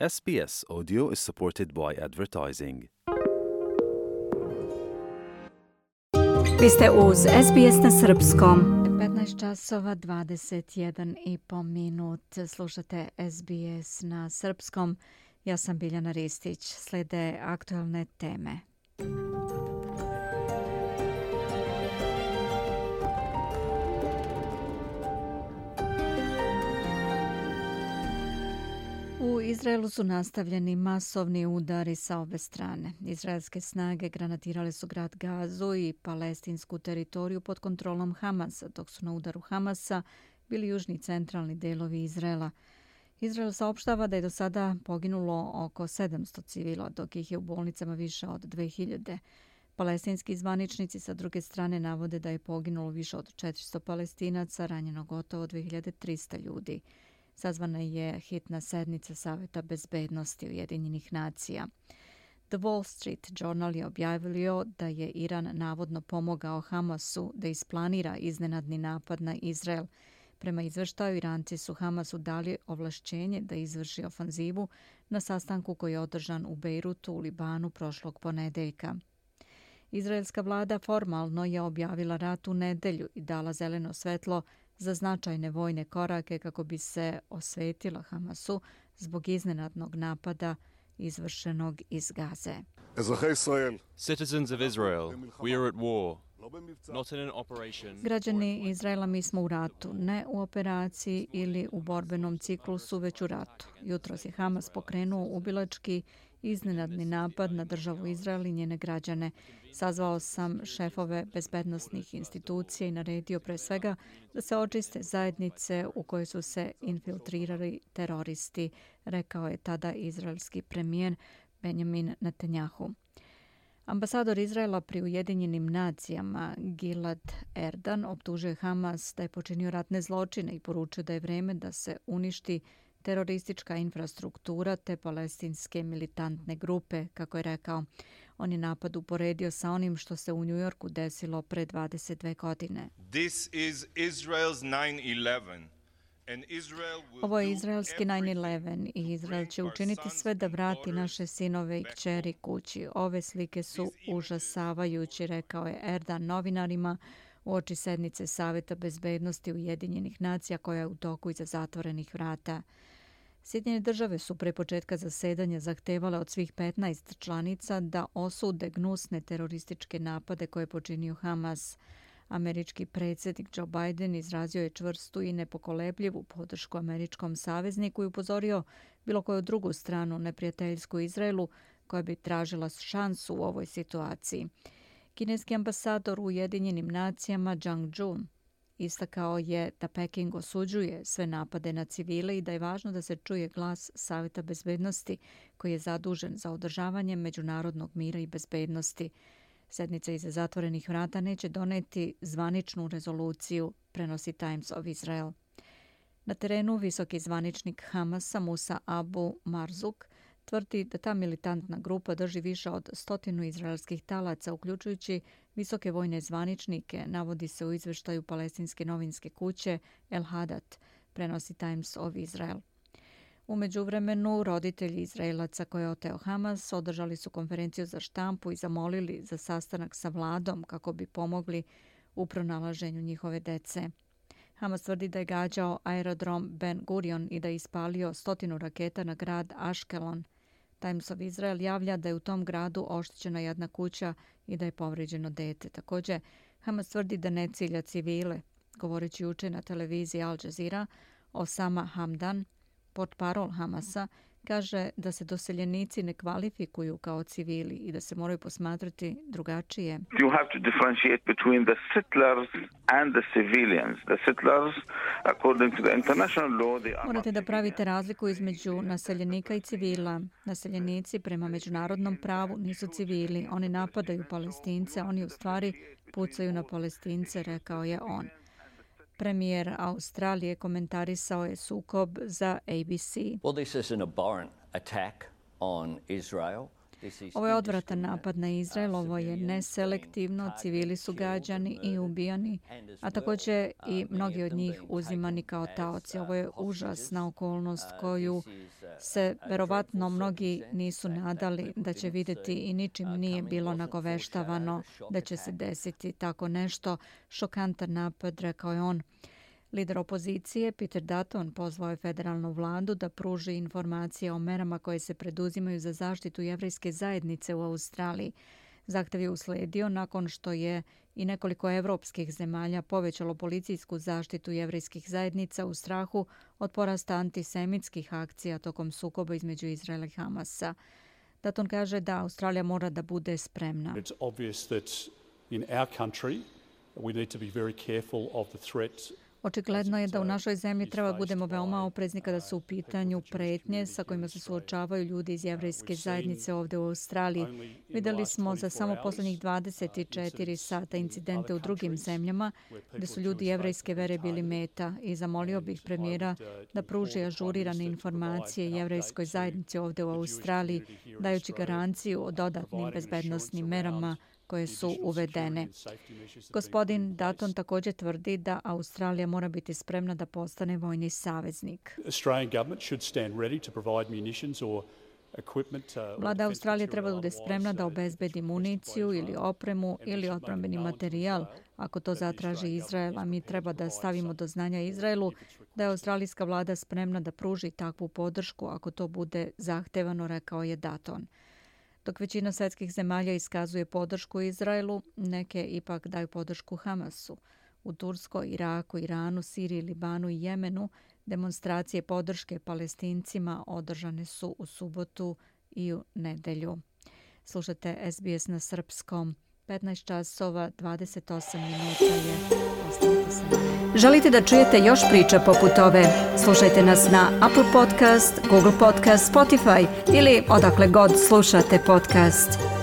SBS Audio is supported by advertising. Vi ste uz SBS na Srpskom. 15 časova 21 i po minut. Slušate SBS na Srpskom. Ja sam Biljana Ristić. Slede aktualne teme. U Izraelu su nastavljeni masovni udari sa obe strane. Izraelske snage granatirale su grad Gazu i palestinsku teritoriju pod kontrolom Hamasa, dok su na udaru Hamasa bili južni centralni delovi Izraela. Izrael saopštava da je do sada poginulo oko 700 civila, dok ih je u bolnicama više od 2000. Palestinski zvaničnici sa druge strane navode da je poginulo više od 400 palestinaca, ranjeno gotovo 2300 ljudi sazvana je hitna sednica Saveta bezbednosti Ujedinjenih nacija. The Wall Street Journal je objavio da je Iran navodno pomogao Hamasu da isplanira iznenadni napad na Izrael. Prema izveštaju, Iranci su Hamasu dali ovlašćenje da izvrši ofanzivu na sastanku koji je održan u Bejrutu u Libanu prošlog ponedeljka. Izraelska vlada formalno je objavila rat u nedelju i dala zeleno svetlo za značajne vojne korake kako bi se osvetila Hamasu zbog iznenadnog napada izvršenog iz Gaze. Citizens of Israel, we are at war. Građani Izraela, mi smo u ratu, ne u operaciji ili u borbenom ciklusu, već u ratu. Jutro je Hamas pokrenuo ubilački iznenadni napad na državu Izrael i njene građane. Sazvao sam šefove bezbednostnih institucija i naredio pre svega da se očiste zajednice u koje su se infiltrirali teroristi, rekao je tada izraelski premijer Benjamin Netanyahu. Ambasador Izraela pri Ujedinjenim nacijama Gilad Erdan optužuje Hamas da je počinio ratne zločine i poručio da je vreme da se uništi teroristička infrastruktura te palestinske militantne grupe, kako je rekao. On je napad uporedio sa onim što se u Njujorku desilo pre 22 godine. This is Israel's 9-11. Ovo je izraelski 9-11 i Izrael će učiniti sve da vrati naše sinove i kćeri kući. Ove slike su užasavajući, rekao je Erdan novinarima u oči sednice Saveta bezbednosti Ujedinjenih nacija koja je u toku iza zatvorenih vrata. Sjedinjene države su pre početka zasedanja zahtevale od svih 15 članica da osude gnusne terorističke napade koje je počinio Hamas. Američki predsjednik Joe Biden izrazio je čvrstu i nepokolebljivu podršku američkom savezniku i upozorio bilo koju drugu stranu neprijateljsku Izraelu koja bi tražila šansu u ovoj situaciji. Kineski ambasador u Ujedinjenim nacijama Zhang Jun Istakao je da Peking osuđuje sve napade na civile i da je važno da se čuje glas Saveta bezbednosti koji je zadužen za održavanje međunarodnog mira i bezbednosti. Sednica iza zatvorenih vrata neće doneti zvaničnu rezoluciju, prenosi Times of Israel. Na terenu visoki zvaničnik Hamasa Musa Abu Marzuk tvrdi da ta militantna grupa drži više od stotinu izraelskih talaca, uključujući visoke vojne zvaničnike, navodi se u izveštaju palestinske novinske kuće El Hadat, prenosi Times of Israel. Umeđu vremenu, roditelji Izraelaca koje je oteo Hamas održali su konferenciju za štampu i zamolili za sastanak sa vladom kako bi pomogli u pronalaženju njihove dece. Hamas tvrdi da je gađao aerodrom Ben Gurion i da je ispalio stotinu raketa na grad Ashkelon – Times of Israel javlja da je u tom gradu oštećena jedna kuća i da je povređeno dete. Također, Hamas tvrdi da ne cilja civile. Govoreći uče na televiziji Al Jazeera, Osama Hamdan, port parol Hamasa, kaže da se doseljenici ne kvalifikuju kao civili i da se moraju posmatrati drugačije. You have to differentiate between the settlers and the civilians. The settlers, according to the international law, they are Morate da pravite razliku između naseljenika i civila. Naseljenici prema međunarodnom pravu nisu civili. Oni napadaju palestince, oni u stvari pucaju na palestince, rekao je on. Premijer Australije komentarisao je sukob za ABC. Well, this is an abhorrent attack on Israel. Ovo je odvratan napad na Izrael, ovo je neselektivno, civili su gađani i ubijani, a također i mnogi od njih uzimani kao taoci. Ovo je užasna okolnost koju se verovatno mnogi nisu nadali da će vidjeti i ničim nije bilo nagoveštavano da će se desiti tako nešto. Šokantan napad, rekao je on. Lider opozicije Peter Dutton pozvao je federalnu vladu da pruži informacije o merama koje se preduzimaju za zaštitu jevrejske zajednice u Australiji. Zahtev je usledio nakon što je i nekoliko evropskih zemalja povećalo policijsku zaštitu jevrejskih zajednica u strahu od porasta antisemitskih akcija tokom sukoba između Izraela i Hamasa. Dutton kaže da Australija mora da bude spremna. It's obvious that in our country we need to be very careful of the threat Očigledno je da u našoj zemlji treba budemo veoma oprezni kada su u pitanju pretnje sa kojima se suočavaju ljudi iz jevrejske zajednice ovde u Australiji. Videli smo za samo poslednjih 24 sata incidente u drugim zemljama gde su ljudi jevrejske vere bili meta i zamolio bih premijera da pruži ažurirane informacije jevrejskoj zajednici ovde u Australiji dajući garanciju o dodatnim bezbednostnim merama koje su uvedene. Gospodin Dutton također tvrdi da Australija mora biti spremna da postane vojni saveznik. Uh, Vlada Australije treba da bude spremna da obezbedi municiju ili opremu ili odbrambeni materijal ako to zatraži Izrael, a mi treba da stavimo do znanja Izraelu da je australijska vlada spremna da pruži takvu podršku ako to bude zahtevano, rekao je Dutton. Dok većina svetskih zemalja iskazuje podršku Izraelu, neke ipak daju podršku Hamasu. U Turskoj, Iraku, Iranu, Siriji, Libanu i Jemenu demonstracije podrške palestincima održane su u subotu i u nedelju. Slušate SBS na srpskom. 15 časova, 28 minuta je. Ostavite se Želite da čujete još priča poput ove? Slušajte nas na Apple Podcast, Google Podcast, Spotify ili odakle god slušate podcast.